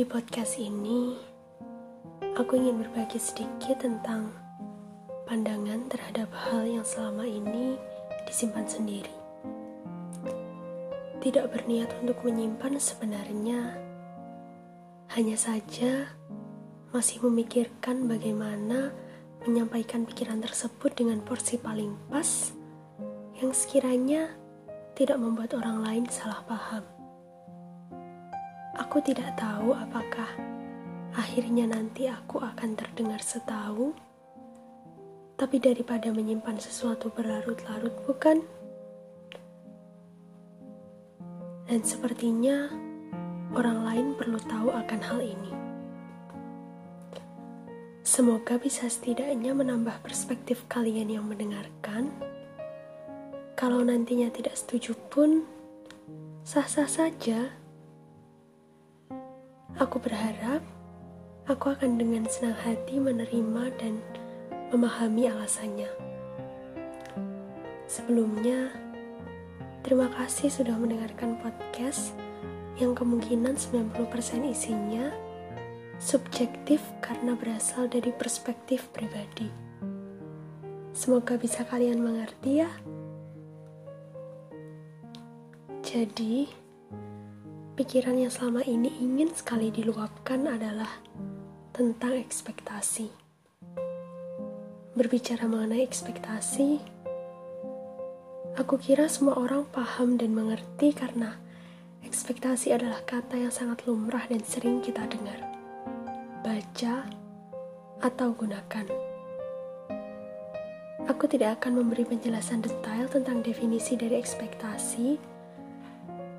Di podcast ini, aku ingin berbagi sedikit tentang pandangan terhadap hal yang selama ini disimpan sendiri. Tidak berniat untuk menyimpan sebenarnya, hanya saja masih memikirkan bagaimana menyampaikan pikiran tersebut dengan porsi paling pas yang sekiranya tidak membuat orang lain salah paham. Aku tidak tahu apakah akhirnya nanti aku akan terdengar setahu, tapi daripada menyimpan sesuatu berlarut-larut, bukan? Dan sepertinya orang lain perlu tahu akan hal ini. Semoga bisa setidaknya menambah perspektif kalian yang mendengarkan. Kalau nantinya tidak setuju pun, sah-sah saja. Aku berharap aku akan dengan senang hati menerima dan memahami alasannya. Sebelumnya, terima kasih sudah mendengarkan podcast yang kemungkinan 90% isinya subjektif karena berasal dari perspektif pribadi. Semoga bisa kalian mengerti ya. Jadi, pikiran yang selama ini ingin sekali diluapkan adalah tentang ekspektasi. Berbicara mengenai ekspektasi, aku kira semua orang paham dan mengerti karena ekspektasi adalah kata yang sangat lumrah dan sering kita dengar, baca, atau gunakan. Aku tidak akan memberi penjelasan detail tentang definisi dari ekspektasi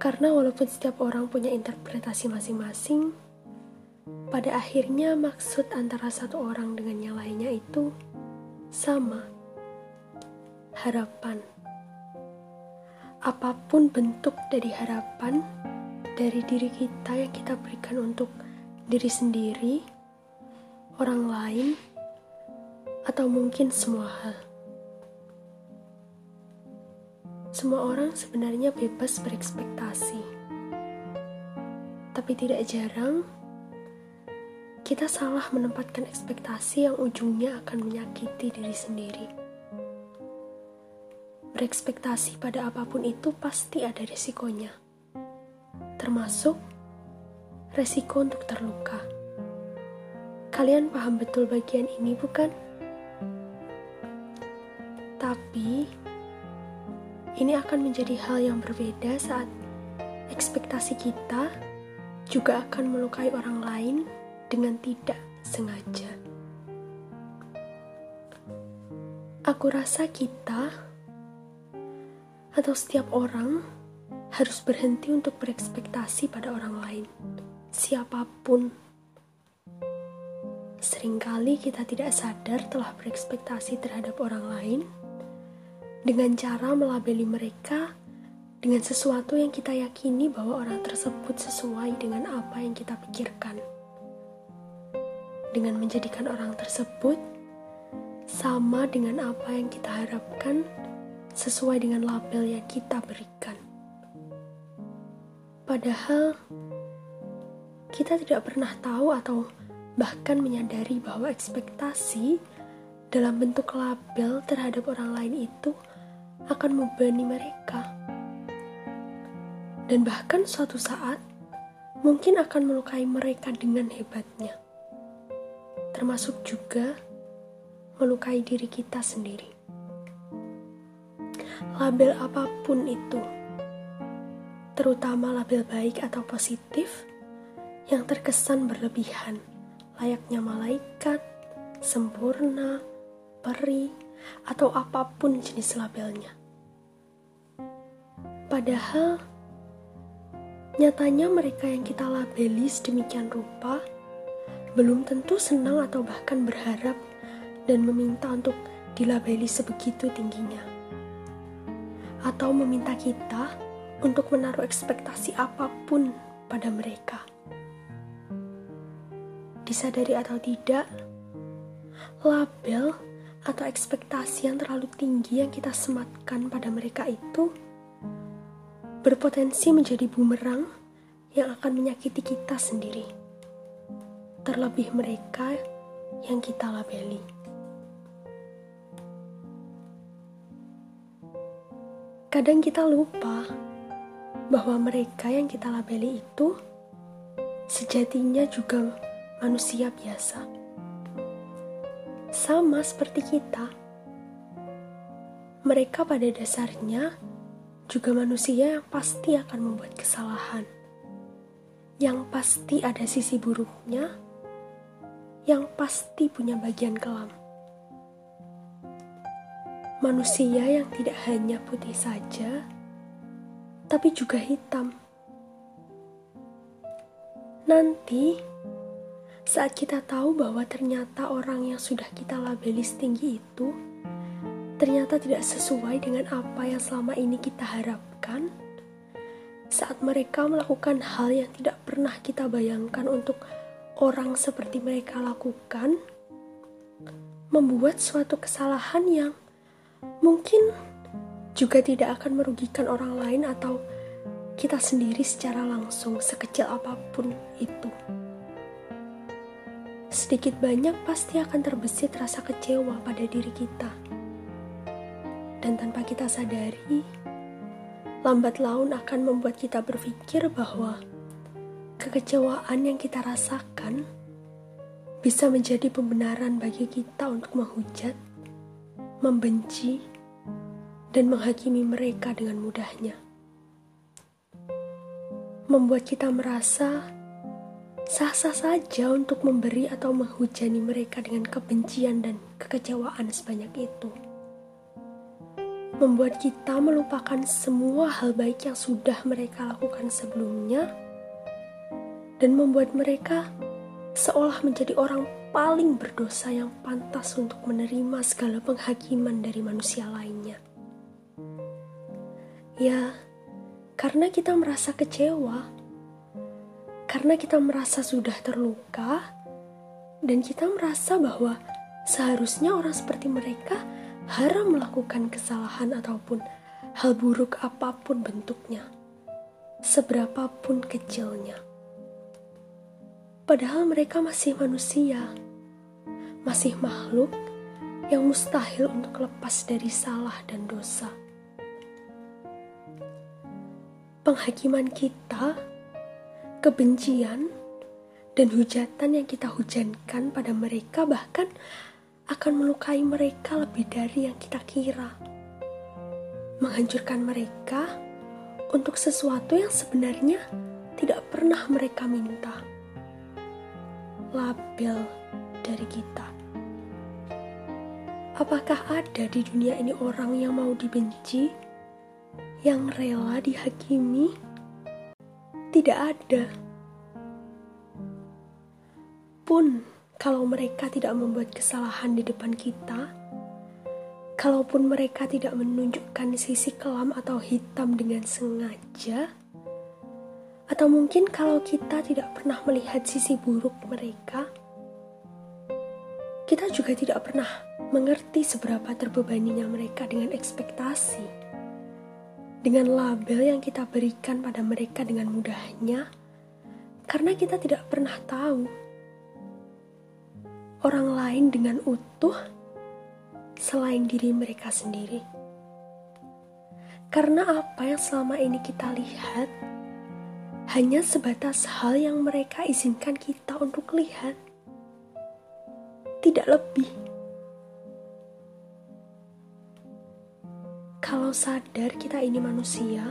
karena walaupun setiap orang punya interpretasi masing-masing, pada akhirnya maksud antara satu orang dengan yang lainnya itu sama. Harapan. Apa pun bentuk dari harapan dari diri kita yang kita berikan untuk diri sendiri, orang lain, atau mungkin semua hal. Semua orang sebenarnya bebas berekspektasi, tapi tidak jarang kita salah menempatkan ekspektasi yang ujungnya akan menyakiti diri sendiri. Berekspektasi pada apa pun itu pasti ada resikonya, termasuk resiko untuk terluka. Kalian paham betul bagian ini, bukan? Ini akan menjadi hal yang berbeda saat ekspektasi kita juga akan melukai orang lain dengan tidak sengaja. Aku rasa kita atau setiap orang harus berhenti untuk berekspektasi pada orang lain, siapa pun. Seringkali kita tidak sadar telah berekspektasi terhadap orang lain dengan cara melabeli mereka dengan sesuatu yang kita yakini bahwa orang tersebut sesuai dengan apa yang kita pikirkan. Dengan menjadikan orang tersebut sama dengan apa yang kita harapkan sesuai dengan label yang kita berikan. Padahal kita tidak pernah tahu atau bahkan menyadari bahwa ekspektasi dalam bentuk label terhadap orang lain itu akan membebani mereka. Dan bahkan suatu saat mungkin akan melukai mereka dengan hebatnya. Termasuk juga melukai diri kita sendiri. Label apa pun itu, terutama label baik atau positif, yang terkesan berlebihan, layaknya malaikat, sempurna, peri, atau apa pun jenis labelnya. Padahal, nyatanya mereka yang kita labeli sedemikian rupa belum tentu senang atau bahkan berharap dan meminta untuk dilabeli sebegitu tingginya. Atau meminta kita untuk menaruh ekspektasi apa pun pada mereka. Disadari atau tidak, label atau ekspektasi yang terlalu tinggi yang kita sematkan pada mereka itu berpotensi menjadi bumerang yang akan menyakiti kita sendiri. terlebih mereka yang kita labeli. Kadang kita lupa bahwa mereka yang kita labeli itu sejatinya juga manusia biasa. Sama seperti kita, mereka pada dasarnya juga manusia yang pasti akan membuat kesalahan, yang pasti ada sisi buruknya, yang pasti punya bagian kelam. Manusia yang tidak hanya putih saja, tapi juga hitam. Nanti, saat kita tahu bahwa ternyata orang yang sudah kita labeli setinggi itu ternyata tidak sesuai dengan apa yang selama ini kita harapkan, saat mereka melakukan hal yang tidak pernah kita bayangkan untuk orang seperti mereka lakukan, membuat suatu kesalahan yang mungkin juga tidak akan merugikan orang lain atau kita sendiri secara langsung, sekecil apa pun itu. Sedikit banyak pasti akan terbesit rasa kecewa pada diri kita dan tanpa kita sadari, lambat laun akan membuat kita berpikir bahwa kekecewaan yang kita rasakan bisa menjadi pembenaran bagi kita untuk menghujat, membenci, dan menghakimi mereka dengan mudahnya. Membuat kita merasa sah-sah saja untuk memberi atau menghujani mereka dengan kebencian dan kekecewaan sebanyak itu membuat kita melupakan semua hal baik yang sudah mereka lakukan sebelumnya, dan membuat mereka seolah menjadi orang paling berdosa yang pantas untuk menerima segala penghakiman dari manusia lainnya. Ya, karena kita merasa kecewa, karena kita merasa sudah terluka, dan kita merasa bahwa seharusnya orang seperti mereka haram melakukan kesalahan ataupun hal buruk apa pun bentuknya, seberapapun kecilnya. Padahal mereka masih manusia, masih makhluk yang mustahil untuk lepas dari salah dan dosa. Penghakiman kita, kebencian, dan hujatan yang kita hujankan pada mereka bahkan akan melukai mereka lebih dari yang kita kira. Menghancurkan mereka untuk sesuatu yang sebenarnya tidak pernah mereka minta. Label dari kita. Apakah ada di dunia ini orang yang mau dibenci, yang rela dihakimi? Tidak ada. Pun kalau mereka tidak membuat kesalahan di depan kita, kalaupun mereka tidak menunjukkan sisi kelam atau hitam dengan sengaja, atau mungkin kalau kita tidak pernah melihat sisi buruk mereka, kita juga tidak pernah mengerti seberapa terbebaninya mereka dengan ekspektasi, dengan label yang kita berikan pada mereka dengan mudahnya, karena kita tidak pernah tahu orang lain dengan utuh selain diri mereka sendiri. Karena apa yang selama ini kita lihat hanya sebatas hal yang mereka izinkan kita untuk lihat, tidak lebih. Kalau sadar kita ini manusia,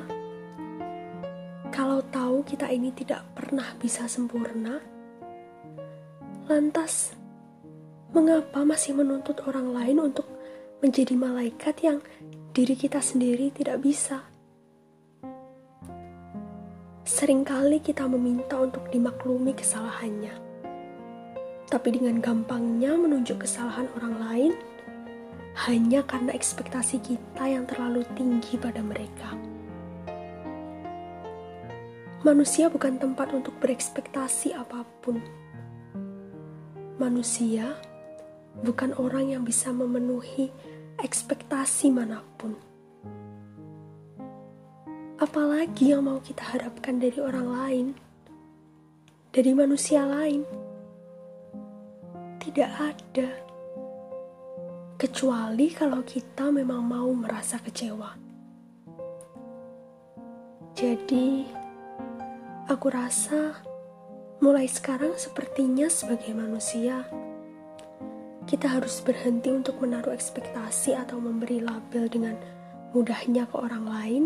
kalau tahu kita ini tidak pernah bisa sempurna, lantas Mengapa masih menuntut orang lain untuk menjadi malaikat yang diri kita sendiri tidak bisa? Seringkali kita meminta untuk dimaklumi kesalahannya, tapi dengan gampangnya menunjuk kesalahan orang lain hanya karena ekspektasi kita yang terlalu tinggi pada mereka. Manusia bukan tempat untuk berekspektasi apa pun. Manusia bukan orang yang bisa memenuhi ekspektasi mana pun. Apalagi yang mau kita harapkan dari orang lain, dari manusia lain. tidak ada. Kecuali kalau kita memang mau merasa kecewa. Jadi, aku rasa mulai sekarang sepertinya sebagai manusia, kita harus berhenti untuk menaruh ekspektasi atau memberi label dengan mudahnya ke orang lain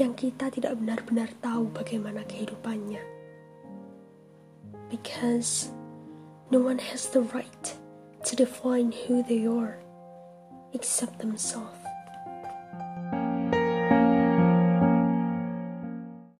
yang kita tidak benar-benar tahu bagaimana kehidupannya. Because no one has the right to define who they are except themselves.